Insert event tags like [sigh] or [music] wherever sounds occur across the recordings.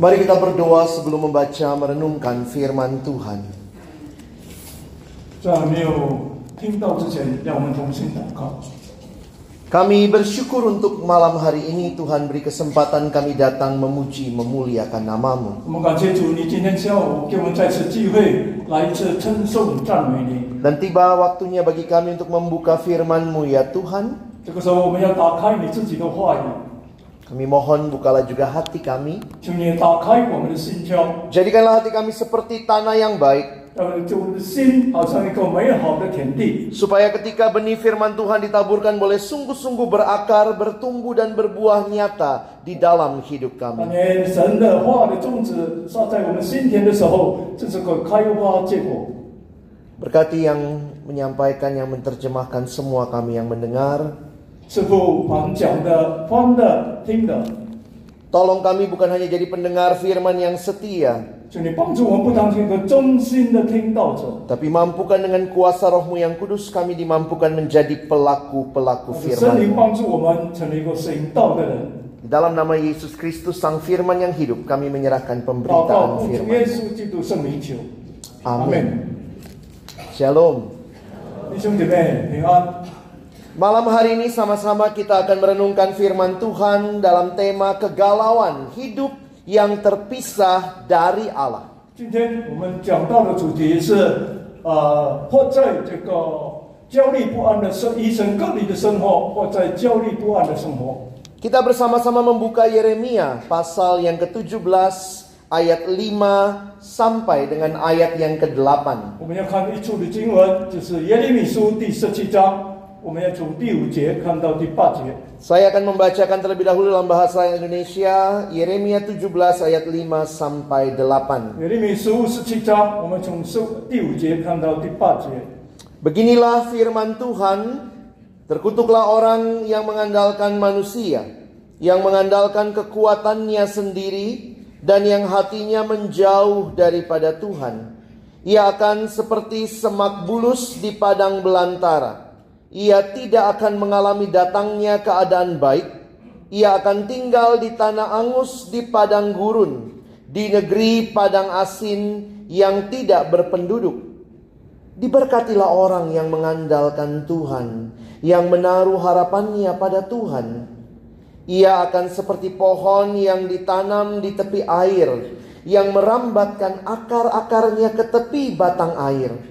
Mari kita berdoa sebelum membaca merenungkan firman Tuhan. 在还没有听到之前，让我们同心祷告。 Kami bersyukur untuk malam hari ini Tuhan beri kesempatan kami datang memuji memuliakan namamu. 我们感谢主，你今天下午给我们再次机会来一次称颂赞美你。 Dan tiba waktunya bagi kami untuk membuka firman-Mu ya Tuhan. 这个时候，我们要打开你自己的话语， Kami mohon bukalah juga hati kami. Jadikanlah hati kami seperti tanah yang baik. Supaya ketika benih firman Tuhan ditaburkan boleh sungguh-sungguh berakar, bertumbuh dan berbuah nyata di dalam hidup kami. Berkati yang menyampaikan, yang menerjemahkan semua kami yang mendengar 师傅凡讲的、翻的、听的， Tolong kami bukan hanya jadi pendengar firman yang setia, 求你帮助我们，不当成一个忠心的听道者。 tapi mampukan dengan kuasa rohmu yang kudus kami dimampukan menjadi pelaku-pelaku 圣灵 firman 帮助我们成为一个行道的人。 Di dalam nama Yesus Kristus Sang Firman yang hidup kami menyerahkan 祷告 pemberitaan 奉主耶 firman. 稣基督圣名求，阿 Amin. 门。 Shalom. 弟兄姐妹平安。 Malam hari ini sama-sama kita akan merenungkan firman Tuhan dalam tema kegalauan hidup yang terpisah dari Allah. 今天我们讲到的主题是，呃，或在这个焦虑不安的生，与神隔离的生活，或在焦虑不安的生活。 Kita bersama-sama membuka Yeremia pasal yang ke-17 ayat 5 sampai dengan ayat yang ke-8. 我们要看一处的经文，就是耶利米书第十七章， 我们要从第五节看到第八节。 Saya akan membacakan terlebih dahulu dalam bahasa Indonesia Yeremia 17 ayat 5 sampai 8. 耶利米书十七章，我们从十第五节看到第八节。 Beginilah firman Tuhan, terkutuklah orang yang mengandalkan manusia, yang mengandalkan kekuatannya sendiri dan yang hatinya menjauh daripada Tuhan. Ia akan seperti semak bulus di padang belantara. ia tidak akan mengalami datangnya keadaan baik. Ia akan tinggal di tanah angus di padang gurun, di negeri padang asin yang tidak berpenduduk. Diberkatilah orang yang mengandalkan Tuhan, yang menaruh harapannya pada Tuhan. Ia akan seperti pohon yang ditanam di tepi air, yang merambatkan akar-akarnya ke tepi batang air,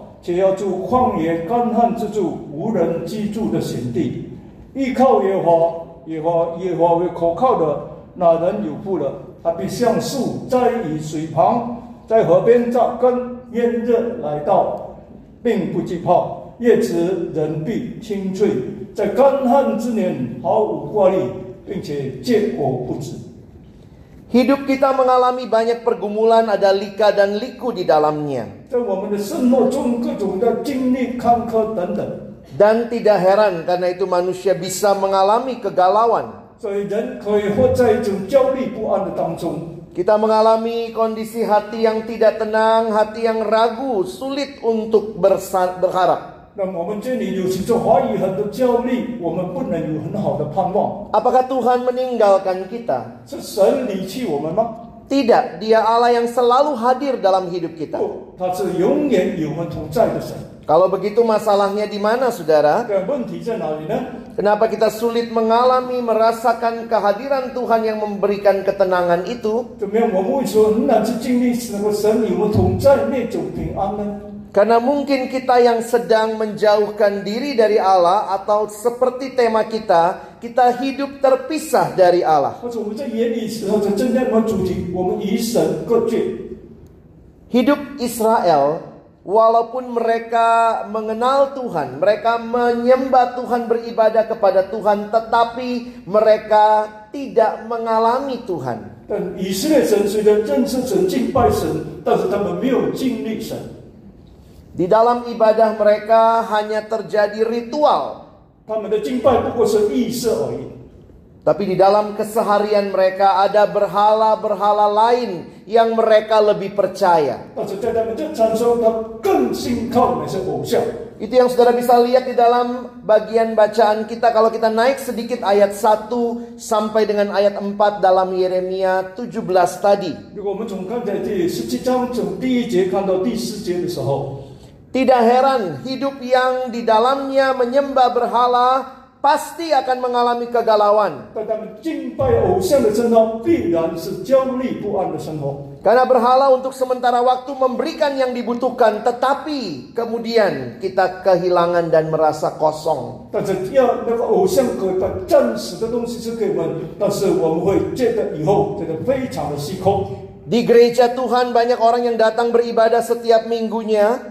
且要住旷野干旱之处，无人居住的险地。依靠耶和华，耶和华耶和华为可靠的，那人有福了。他必像树栽于水旁，在河边扎根，炎热来到，并不惧怕。叶子人必青翠，在干旱之年毫无挂虑，并且结果不止。Hidup kita mengalami banyak pergumulan, ada lika dan liku di dalamnya. Dan tidak heran karena itu manusia bisa mengalami kegalauan. Kita mengalami kondisi hati yang tidak tenang, hati yang ragu, sulit untuk berharap. 那么我们这里有时就怀疑很多焦虑，我们不能有很好的盼望。 Apakah Tuhan meninggalkan kita? 是神离弃我们吗？ Tidak, Dia Allah yang selalu hadir dalam hidup kita. 不，他是永远与我们同在的神。 Kalau begitu masalahnya di mana, saudara? 这问题在哪里呢？ Kenapa kita sulit mengalami, merasakan kehadiran Tuhan yang memberikan ketenangan itu? 怎么样？我们为什么很难去经历那个神与我们同在那种平安呢？ Karena mungkin kita yang sedang menjauhkan diri dari Allah atau seperti tema kita, kita hidup terpisah dari Allah. 或者我们在眼里时候，在针对我们主题，我们与神隔绝。 Hidup Israel, walaupun mereka mengenal Tuhan, mereka menyembah Tuhan, beribadah kepada Tuhan, tetapi mereka tidak mengalami Tuhan. 但以色列神虽然认识神、敬拜神，但是他们没有经历神。 Di dalam ibadah mereka hanya terjadi ritual. Tapi di dalam keseharian mereka ada berhala-berhala lain yang mereka lebih percaya. Itu yang saudara bisa lihat di dalam bagian bacaan kita kalau kita naik sedikit ayat 1 sampai dengan ayat 4 dalam Yeremia 17 tadi. Tidak heran hidup yang di dalamnya menyembah berhala pasti akan mengalami kegalauan. Karena berhala untuk sementara waktu memberikan yang dibutuhkan, tetapi kemudian kita kehilangan dan merasa kosong. Di gereja Tuhan banyak orang yang datang beribadah setiap minggunya,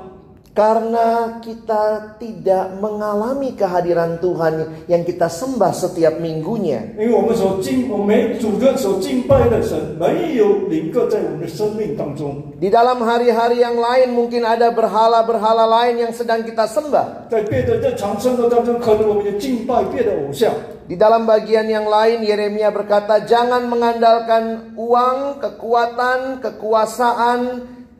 Karena kita tidak mengalami kehadiran Tuhan yang kita sembah setiap minggunya. Di dalam hari-hari yang lain mungkin ada berhala-berhala lain yang sedang kita sembah. Di dalam bagian yang lain Yeremia berkata jangan mengandalkan uang, kekuatan, kekuasaan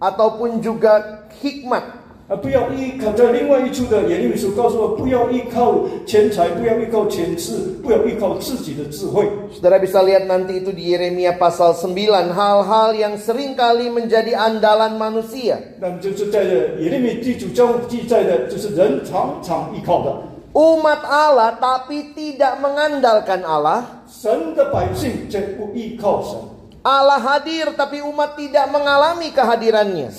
ataupun juga hikmat 啊，不要依靠在另外一处的耶利米书告诉我，不要依靠钱财，不要依靠权势，不要依靠自己的智慧。 Saudara bisa lihat nanti itu di Yeremia pasal 9 hal-hal yang seringkali menjadi andalan manusia. 那么就是在耶利米第九章记载的，就是人常常依靠的 Umat Allah tapi tidak mengandalkan Allah. 神的百姓，却不依靠神。 Allah hadir tapi umat tidak mengalami kehadirannya.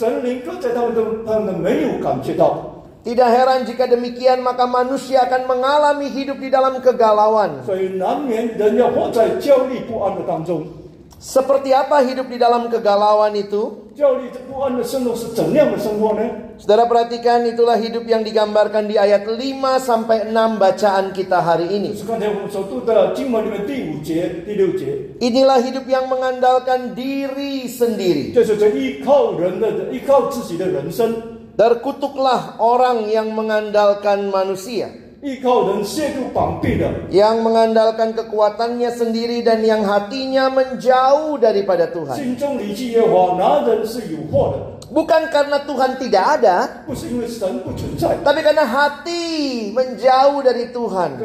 Tidak heran jika demikian maka manusia akan mengalami hidup di dalam kegalauan. Seperti apa hidup di dalam kegalauan itu? Saudara perhatikan itulah hidup yang digambarkan di ayat 5 sampai 6 bacaan kita hari ini. Inilah hidup yang mengandalkan diri sendiri. Terkutuklah orang yang mengandalkan manusia yang mengandalkan kekuatannya sendiri dan yang hatinya menjauh daripada Tuhan. Bukan karena Tuhan tidak ada, tapi karena hati menjauh dari Tuhan.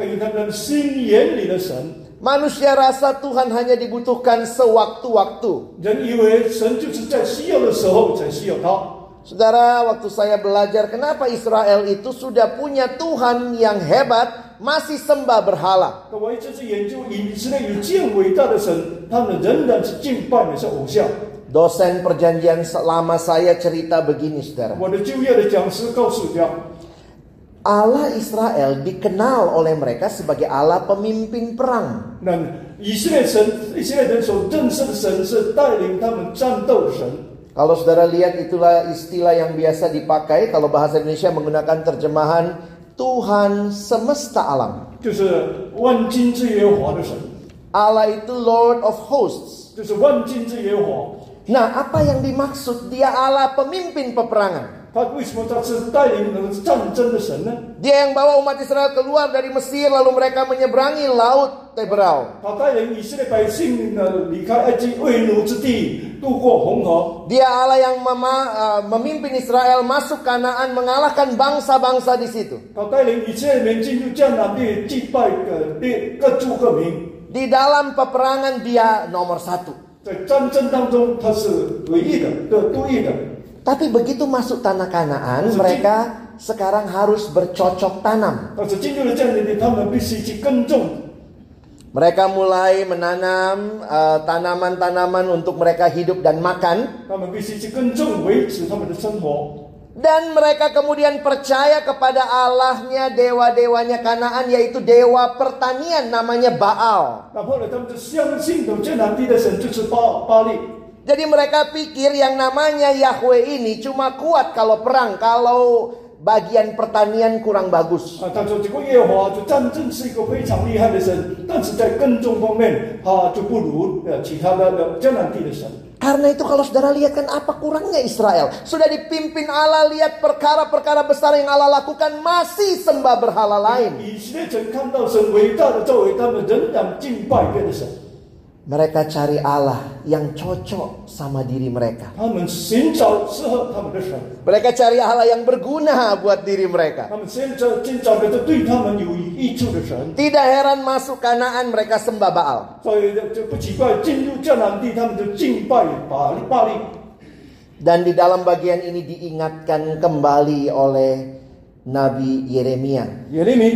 Manusia rasa Tuhan hanya dibutuhkan sewaktu-waktu. 人以为神就是在需要的时候才需要他。 Saudara, waktu saya belajar kenapa Israel itu sudah punya Tuhan yang hebat, masih sembah berhala. 那我一直是研究以色列有这样伟大的神，他们仍然是敬拜的是偶像。 Dosen perjanjian lama saya cerita begini, saudara. 我的就业的讲师告诉我， Allah Israel dikenal oleh mereka sebagai Allah pemimpin perang. 那以色列神，以色列人所认识的神是带领他们战斗的神。 kalau saudara lihat itulah istilah yang biasa dipakai kalau bahasa Indonesia menggunakan terjemahan Tuhan semesta alam. Allah itu Lord of Hosts. Nah, apa yang dimaksud? Dia Allah pemimpin peperangan. 他为什么他是带领人战争的神呢？ Dia yang bawa umat Israel keluar dari Mesir lalu mereka menyeberangi laut Teberau. 他带领以色列百姓呢离开埃及为奴之地，渡过红河。 Dia Allah yang mema- uh, memimpin Israel masuk Kanaan mengalahkan bangsa-bangsa di situ. 他带领以色列民进入迦南地，祭拜各地各族各民。 Di dalam peperangan dia nomor satu. 在战争当中，他是唯一的、的独一的。 tapi begitu masuk tanah Kanaan, mereka sekarang harus bercocok tanam. Mereka mulai menanam eh, tanaman-tanaman uh, untuk mereka hidup dan makan. Dan mereka kemudian percaya kepada Allahnya dewa-dewanya Kanaan yaitu dewa pertanian namanya Baal. Jadi mereka pikir yang namanya Yahweh ini cuma kuat kalau perang, kalau bagian pertanian kurang bagus. Karena itu kalau saudara lihat kan apa kurangnya Israel. Sudah dipimpin Allah lihat perkara-perkara besar yang Allah lakukan masih sembah berhala lain. Mereka cari Allah yang cocok sama diri mereka. Mereka cari Allah yang berguna buat diri mereka. Tidak heran masuk Kanaan mereka sembah Baal. Dan di dalam bagian ini diingatkan kembali oleh Nabi Yeremia. Yeremia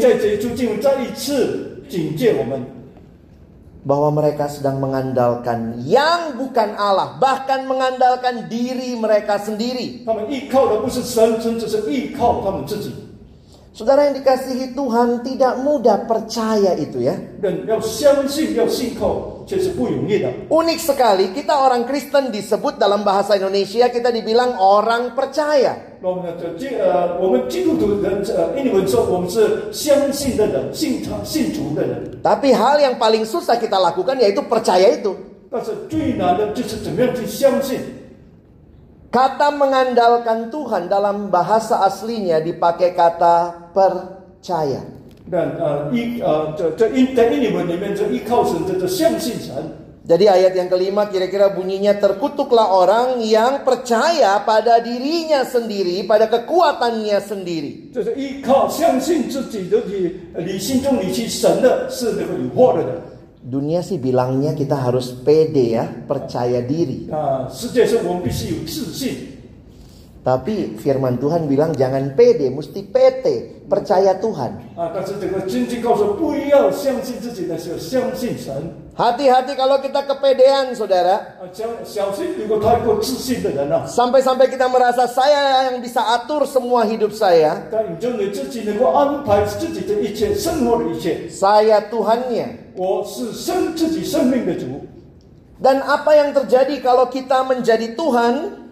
bahwa mereka sedang mengandalkan yang bukan Allah, bahkan mengandalkan diri mereka sendiri. Saudara yang dikasihi Tuhan tidak mudah percaya itu ya. Unik sekali kita orang Kristen disebut dalam bahasa Indonesia kita dibilang orang percaya. Tapi hal yang paling susah kita lakukan yaitu percaya itu. Kata mengandalkan Tuhan dalam bahasa aslinya dipakai kata percaya. Dan Jadi ayat yang kelima kira-kira bunyinya terkutuklah orang yang percaya pada dirinya sendiri, pada kekuatannya sendiri. Dunia sih bilangnya kita harus pede ya, percaya diri. Tapi firman Tuhan bilang jangan pede, mesti PT, percaya Tuhan. Hati-hati kalau kita kepedean, saudara. Sampai-sampai kita merasa saya yang bisa atur semua hidup saya. Saya Tuhannya. Dan apa yang terjadi kalau kita menjadi Tuhan?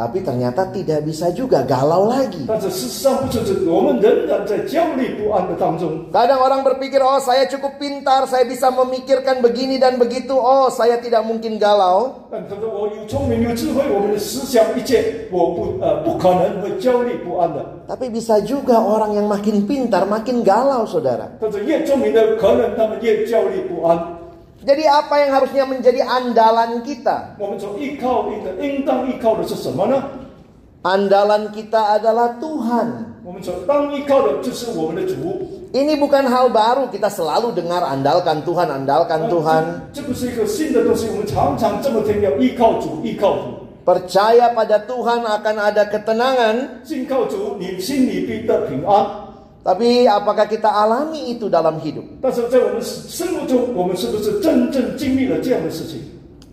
tapi ternyata tidak bisa juga galau lagi. Kadang orang berpikir, oh saya cukup pintar, saya bisa memikirkan begini dan begitu, oh saya tidak mungkin galau. Tapi bisa juga orang yang makin pintar makin galau, saudara. Jadi apa yang harusnya menjadi andalan kita? Andalan kita adalah Tuhan. Ini bukan hal baru, kita selalu dengar andalkan Tuhan, andalkan Tuhan. Percaya pada Tuhan akan ada ketenangan. Tapi apakah kita alami itu dalam hidup?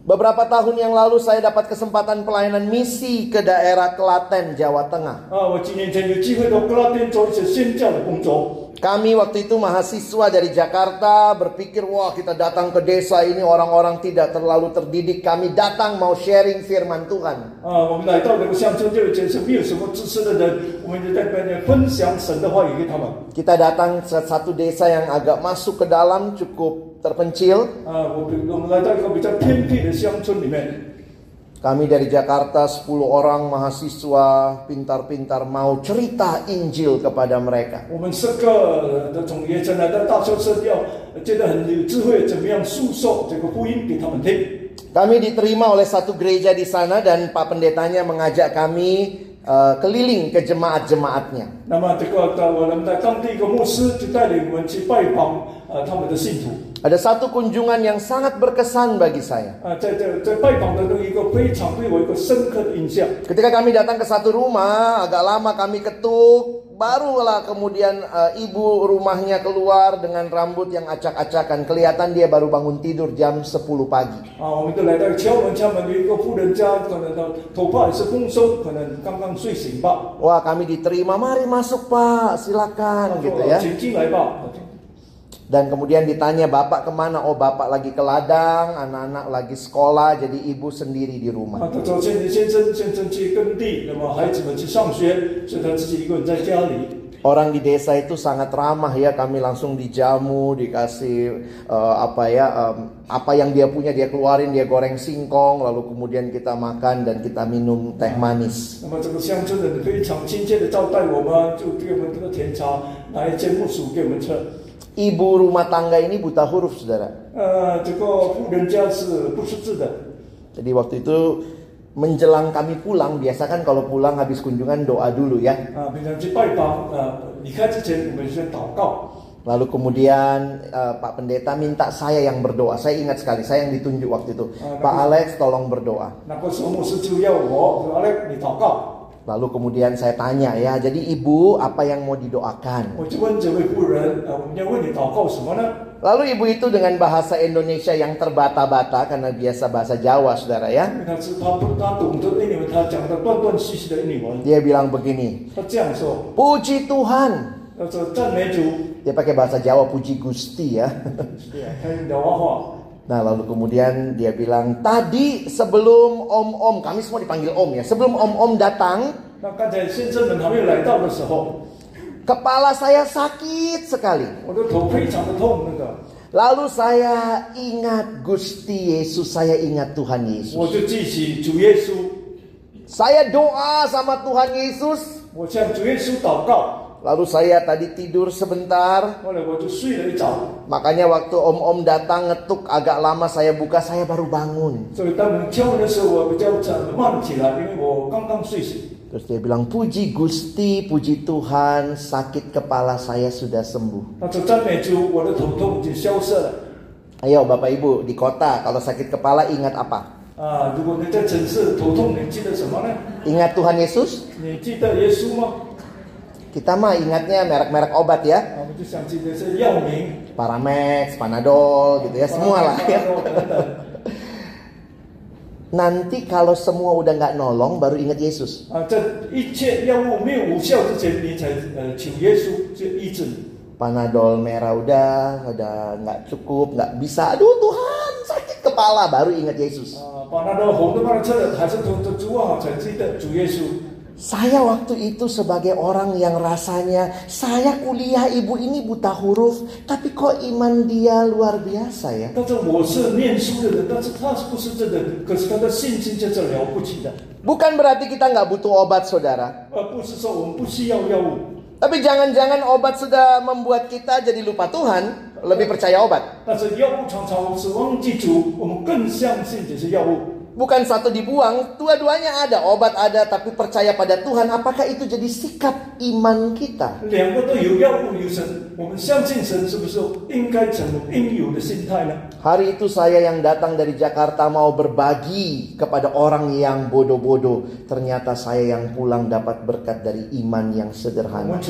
Beberapa tahun yang lalu saya dapat kesempatan pelayanan misi ke daerah Klaten, Jawa Tengah. Ah, kami waktu itu mahasiswa dari Jakarta berpikir wah kita datang ke desa ini orang-orang tidak terlalu terdidik kami datang mau sharing firman Tuhan. Kita datang ke satu desa yang agak masuk ke dalam cukup terpencil. Kami dari Jakarta 10 orang mahasiswa pintar-pintar mau cerita Injil kepada mereka. Kami diterima oleh satu gereja di sana dan Pak Pendetanya mengajak kami Uh, keliling ke jemaat-jemaatnya. Ada satu kunjungan yang sangat berkesan bagi saya. Ketika kami datang ke satu rumah, agak lama kami ketuk, barulah kemudian uh, ibu rumahnya keluar dengan rambut yang acak-acakan. Kelihatan dia baru bangun tidur jam 10 pagi. Wah, kami diterima. Mari masuk, Pak. Silakan gitu ya. Dan kemudian ditanya bapak ke mana? Oh bapak lagi ke ladang, anak-anak lagi sekolah, jadi ibu sendiri di rumah. Orang di desa itu sangat ramah ya, kami langsung dijamu, dikasih uh, apa ya, um, apa yang dia punya dia keluarin, dia goreng singkong, lalu kemudian kita makan dan kita minum teh manis. Nah, Ibu rumah tangga ini buta huruf, saudara. Jadi waktu itu menjelang kami pulang, biasa kan kalau pulang habis kunjungan doa dulu ya. Lalu kemudian uh, Pak Pendeta minta saya yang berdoa. Saya ingat sekali, saya yang ditunjuk waktu itu. Pak Alex tolong berdoa. Nah, Lalu kemudian saya tanya ya, jadi ibu apa yang mau didoakan? Lalu ibu itu dengan bahasa Indonesia yang terbata-bata karena biasa bahasa Jawa saudara ya. Dia bilang begini, puji Tuhan. Dia pakai bahasa Jawa puji Gusti ya. Nah lalu kemudian dia bilang tadi sebelum om om kami semua dipanggil om ya sebelum om om datang kepala saya sakit sekali. Lalu saya ingat Gusti Yesus, saya ingat Tuhan Yesus. Saya doa sama Tuhan Yesus. Lalu saya tadi tidur sebentar. Makanya waktu om-om datang ngetuk agak lama saya buka saya baru bangun. Terus dia bilang puji Gusti, puji Tuhan, sakit kepala saya sudah sembuh. Ayo Bapak Ibu di kota kalau sakit kepala ingat apa? Ingat Tuhan Yesus? Kita mah ingatnya merek-merek obat ya. Paramex, Panadol gitu ya, semua lah ya. [laughs] Nanti kalau semua udah nggak nolong, baru ingat Yesus. Panadol merah udah, udah nggak cukup, nggak bisa. Aduh Tuhan, sakit kepala, baru ingat Yesus. Panadol saya waktu itu sebagai orang yang rasanya saya kuliah ibu ini buta huruf, tapi kok iman dia luar biasa ya. Bukan berarti kita nggak butuh obat saudara. Tapi jangan-jangan obat sudah membuat kita jadi lupa Tuhan, lebih percaya obat. Bukan satu dibuang, dua-duanya ada. Obat ada, tapi percaya pada Tuhan. Apakah itu jadi sikap iman kita? Hari itu saya yang datang dari Jakarta mau berbagi kepada orang yang bodoh-bodoh. Ternyata saya yang pulang dapat berkat dari iman yang sederhana.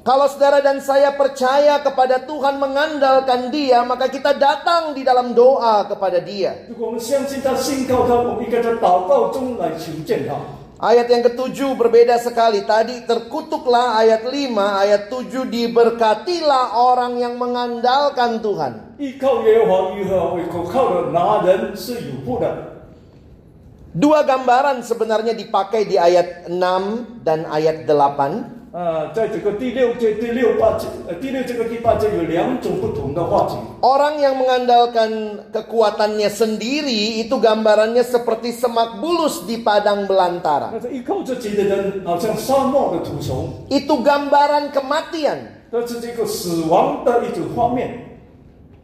Kalau saudara dan saya percaya kepada Tuhan mengandalkan dia, maka kita datang di dalam doa kepada dia. Ayat yang ketujuh berbeda sekali. Tadi terkutuklah ayat lima, ayat tujuh diberkatilah orang yang mengandalkan Tuhan. Dua gambaran sebenarnya dipakai di ayat 6 dan ayat 8. 啊，在这个第六节、第六八节、呃第六这个第八节有两种不同的话题。 Orang yang mengandalkan kekuatannya sendiri itu gambarannya seperti semak bulus di padang belantara. 那是依靠自己的人，好像沙漠的土虫， Itu gambaran kematian. 这是这个死亡的一种画面。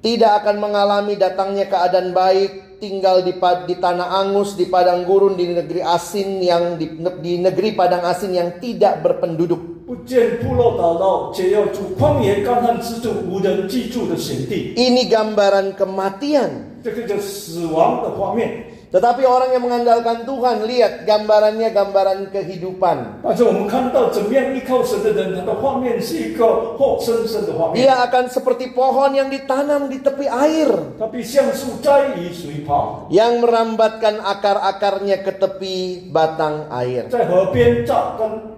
Tidak akan mengalami datangnya keadaan baik, tinggal di, pad- di tanah angus, di padang gurun, di negeri asin yang di, di negeri padang asin yang tidak berpenduduk. 不见部落打捞，且要住旷野干旱之处，无人居住的险地。 Ini gambaran kematian. 这个叫死亡的画面。 Tetapi orang yang mengandalkan Tuhan, lihat gambarannya gambaran kehidupan. 但是我们看到怎么样依靠神的人，他的画面是一个活生生的画面。 Dia akan seperti pohon yang ditanam di tepi air. 它必像树栽于水旁， Yang merambatkan akar-akarnya ke tepi batang air. 在河边扎根。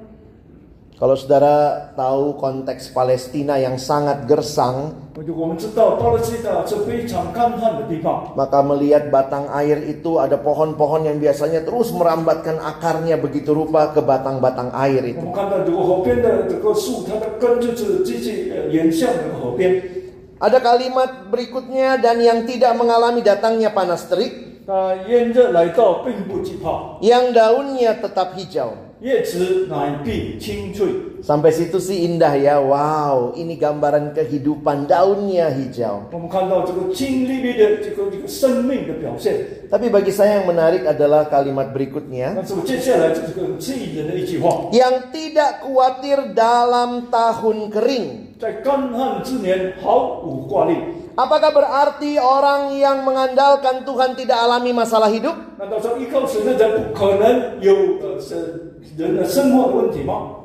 kalau saudara tahu konteks Palestina yang sangat gersang, maka melihat batang air itu ada pohon-pohon yang biasanya terus merambatkan akarnya begitu rupa ke batang-batang air itu. Ada kalimat berikutnya dan yang tidak mengalami datangnya panas terik, yang daunnya tetap hijau. Sampai situ sih indah ya. Wow, ini gambaran kehidupan daunnya hijau. Tapi bagi saya yang menarik adalah kalimat berikutnya. Kan yang tidak khawatir dalam tahun kering. 在干旱之年毫无挂虑， Apakah berarti orang yang mengandalkan Tuhan tidak alami masalah hidup? 难道说依靠神的人不可能有呃是人的生活的问题吗？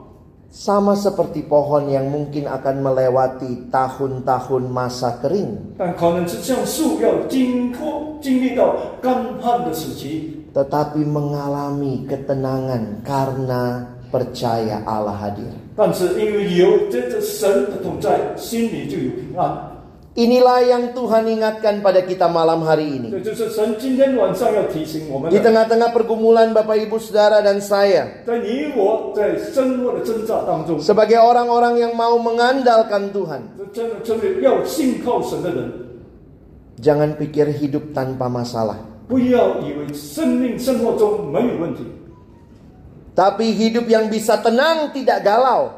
Sama seperti pohon yang mungkin akan melewati tahun-tahun masa kering, 但可能是像树要经过经历到干旱的时期， tetapi mengalami ketenangan karena percaya Allah hadir. 但是因为有这个神的同在，心里就有平安。 Inilah yang Tuhan ingatkan pada kita malam hari ini. Di tengah-tengah pergumulan Bapak Ibu Saudara dan saya. Sebagai orang-orang yang mau mengandalkan Tuhan. Jangan pikir hidup tanpa masalah. Tapi hidup yang bisa tenang tidak galau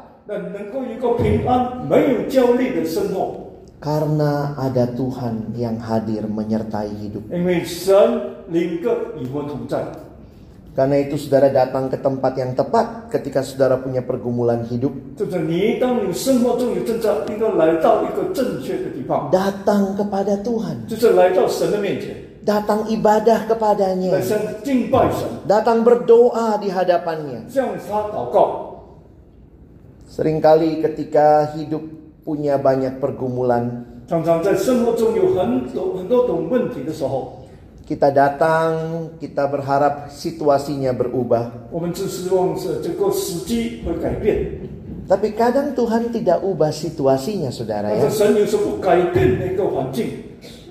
karena ada Tuhan yang hadir menyertai hidup. Karena itu saudara datang ke tempat yang tepat ketika saudara punya pergumulan hidup. Datang kepada Tuhan. Datang ibadah kepadanya. Datang berdoa di hadapannya. Seringkali ketika hidup punya banyak pergumulan. Kita datang, kita berharap situasinya berubah. Tapi kadang Tuhan tidak ubah situasinya, saudara ya.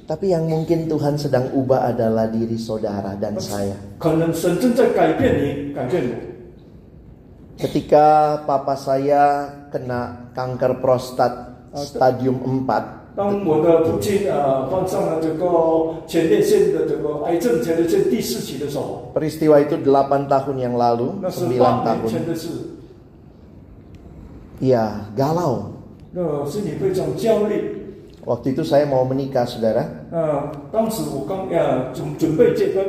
Tapi yang mungkin Tuhan sedang ubah adalah diri saudara dan saya Ketika papa saya kena kanker prostat stadium 4, 当我的父亲呃患上了这个前列腺的这个癌症前列腺第四期的时候， peristiwa itu 8 tahun yang lalu, 那是 9 八年 tahun. 前的事， Iya, galau. 那心里非常焦虑。 Waktu itu saya mau menikah, saudara. 呃，当时我刚呃准准备结婚，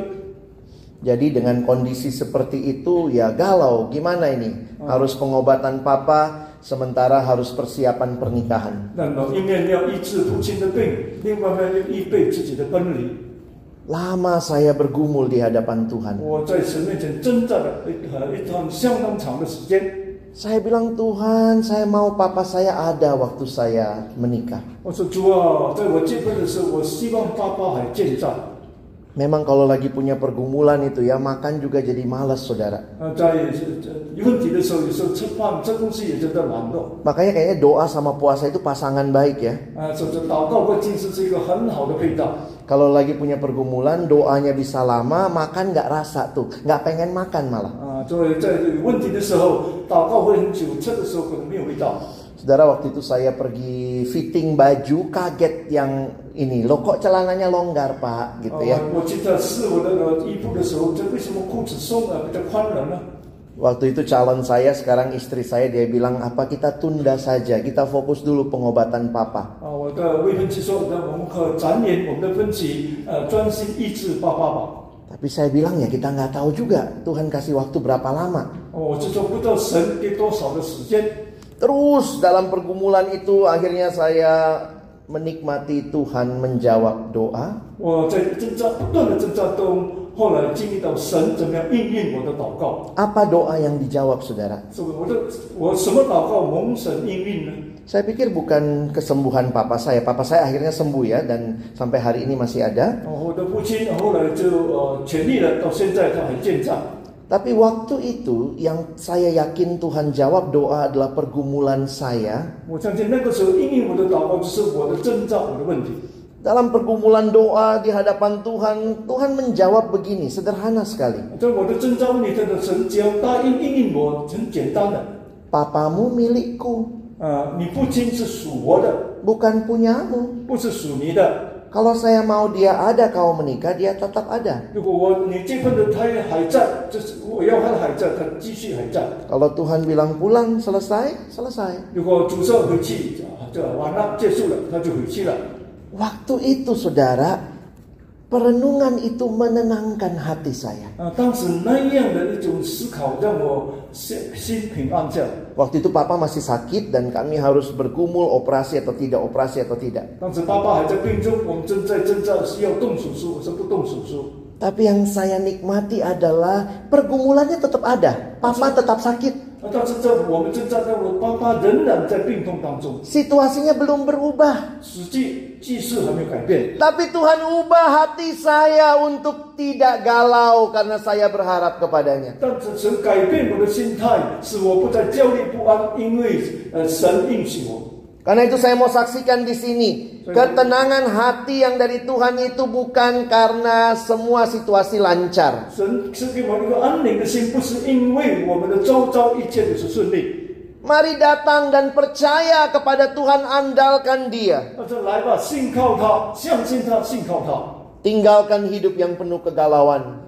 Jadi dengan kondisi seperti itu ya galau. Gimana ini? Harus pengobatan papa, sementara harus persiapan pernikahan. 那么一面要医治父亲的病，另外一面要预备自己的婚礼。 Lama saya bergumul di hadapan Tuhan. 我在神面前挣扎了一呃一段相当长的时间。 Saya bilang Tuhan, saya mau papa saya ada waktu saya menikah. 我说主啊，在我结婚的时候，我希望爸爸还健在。 memang kalau lagi punya pergumulan itu ya makan juga jadi malas saudara. Makanya kayaknya doa sama puasa itu pasangan baik ya. Kalau lagi punya pergumulan doanya bisa lama, makan nggak rasa tuh, nggak pengen makan malah. Saudara waktu itu saya pergi fitting baju kaget yang ini. Lo kok celananya longgar pak? Gitu ya. Waktu itu calon saya sekarang istri saya dia bilang apa kita tunda saja? Kita fokus dulu pengobatan papa. Tapi saya bilang ya kita nggak tahu juga. Tuhan kasih waktu berapa lama. Oh, Terus dalam pergumulan itu akhirnya saya menikmati Tuhan menjawab doa. Apa doa yang dijawab saudara? Saya pikir bukan kesembuhan papa saya. Papa saya akhirnya sembuh ya dan sampai hari ini masih ada. 哦，我的父亲后来就呃痊愈了，到现在他还健在。 Tapi waktu itu yang saya yakin Tuhan jawab doa adalah pergumulan saya. 我相信那个时候应允我的祷告，就是我的征兆，我的问题。 Dalam pergumulan doa di hadapan Tuhan, Tuhan menjawab begini, sederhana sekali. 在我的征兆问题，他的神只要答应应允我，很简单的。 Papamu milikku, 啊、你父亲是属我的， bukan punyamu. 不是属你的。 kalau saya mau dia ada, kau menikah, dia tetap ada. Kalau Tuhan bilang pulang, selesai, selesai. Waktu itu saudara, Perenungan itu menenangkan hati saya. Waktu itu papa masih sakit dan kami harus bergumul operasi atau tidak, operasi atau tidak. Tapi yang saya nikmati adalah pergumulannya tetap ada. Papa tetap sakit. 啊，但是在我们挣扎在我爸爸仍然在病痛当中， Situasinya belum berubah. 实际记事还没有改变。 Tapi Tuhan ubah hati saya untuk tidak galau karena saya berharap kepadanya. 但是神改变我的心态，使我不再焦虑不安，因为呃神应许我。 karena itu saya mau saksikan di sini, ketenangan hati yang dari Tuhan itu bukan karena semua situasi lancar. Mari datang dan percaya kepada Tuhan, andalkan Dia. Tinggalkan hidup yang penuh kegalauan.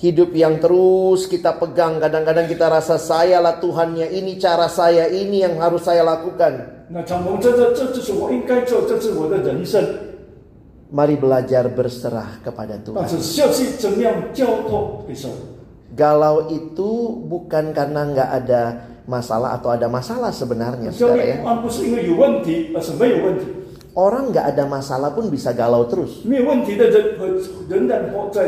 理气那些焦虑不安的生活。 Hidup yang terus kita pegang. Kadang-kadang kita rasa sayalah Tuhannya. Ini cara saya, ini yang harus saya lakukan. 那常蒙这这这就是我应该做，这是我的人生。 Mari belajar berserah kepada 但 Tuhan. 是学习怎么样交托给神。 Galau itu bukan karena nggak ada masalah atau ada masalah sebenarnya, 焦 saudara 虑 ya. 不安不是因为有问题，而是没有问题。 Orang nggak ada masalah pun bisa galau terus. 没有问题的人和仍然活在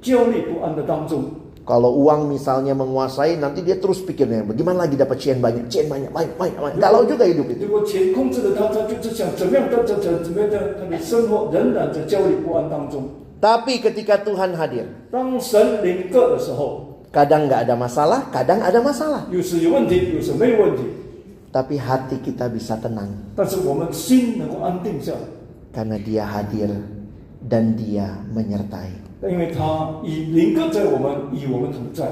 焦虑不安的当中。 Kalau uang misalnya menguasai, nanti dia terus pikirnya, bagaimana lagi dapat cian banyak, cian banyak, banyak, banyak, banyak. Galau juga hidup itu. 如果钱控制了他，他就是想怎么样的，怎怎怎么样的，他的生活仍然在焦虑不安当中。 Tapi ketika Tuhan hadir, 当神临个的时候， kadang nggak ada masalah, kadang ada masalah. 有时有问题，有时没有问题， Tapi hati kita bisa tenang 但是我们心能够安定下来， karena Dia hadir dan Dia menyertai. 因为他以临个在我们，与我们同在。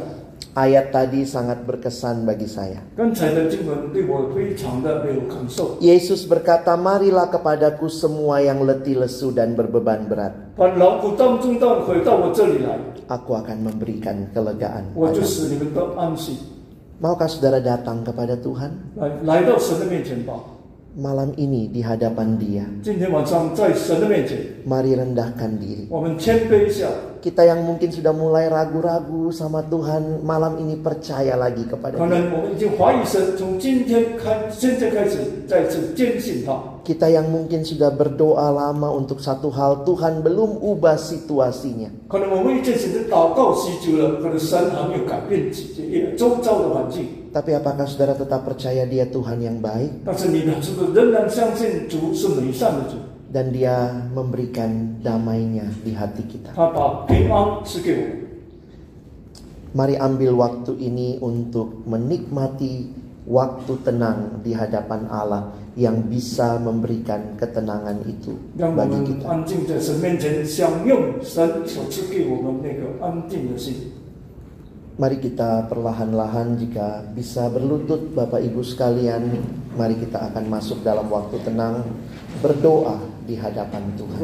Ayat tadi sangat berkesan bagi saya. 刚才的经文对我非常的有感受。 Yesus berkata, "Marilah kepadaku semua yang letih lesu dan berbeban berat. 把劳苦当中当回到我这里来， Aku akan memberikan kelegaan." 我就 padamu." 使你们得安息。 Maukah saudara datang kepada Tuhan 来来到神的面前吧。 malam ini di hadapan Dia. Mari rendahkan diri. Kita yang mungkin sudah mulai ragu-ragu sama Tuhan, malam ini percaya lagi kepada Dia. Kita yang mungkin sudah berdoa lama untuk satu hal, Tuhan belum ubah situasinya. Mungkin tapi apakah saudara tetap percaya dia Tuhan yang baik? Dan dia memberikan damainya di hati kita. Mari ambil waktu ini untuk menikmati waktu tenang di hadapan Allah yang bisa memberikan ketenangan itu bagi kita. Mari kita perlahan-lahan jika bisa berlutut Bapak Ibu sekalian, mari kita akan masuk dalam waktu tenang berdoa di hadapan Tuhan.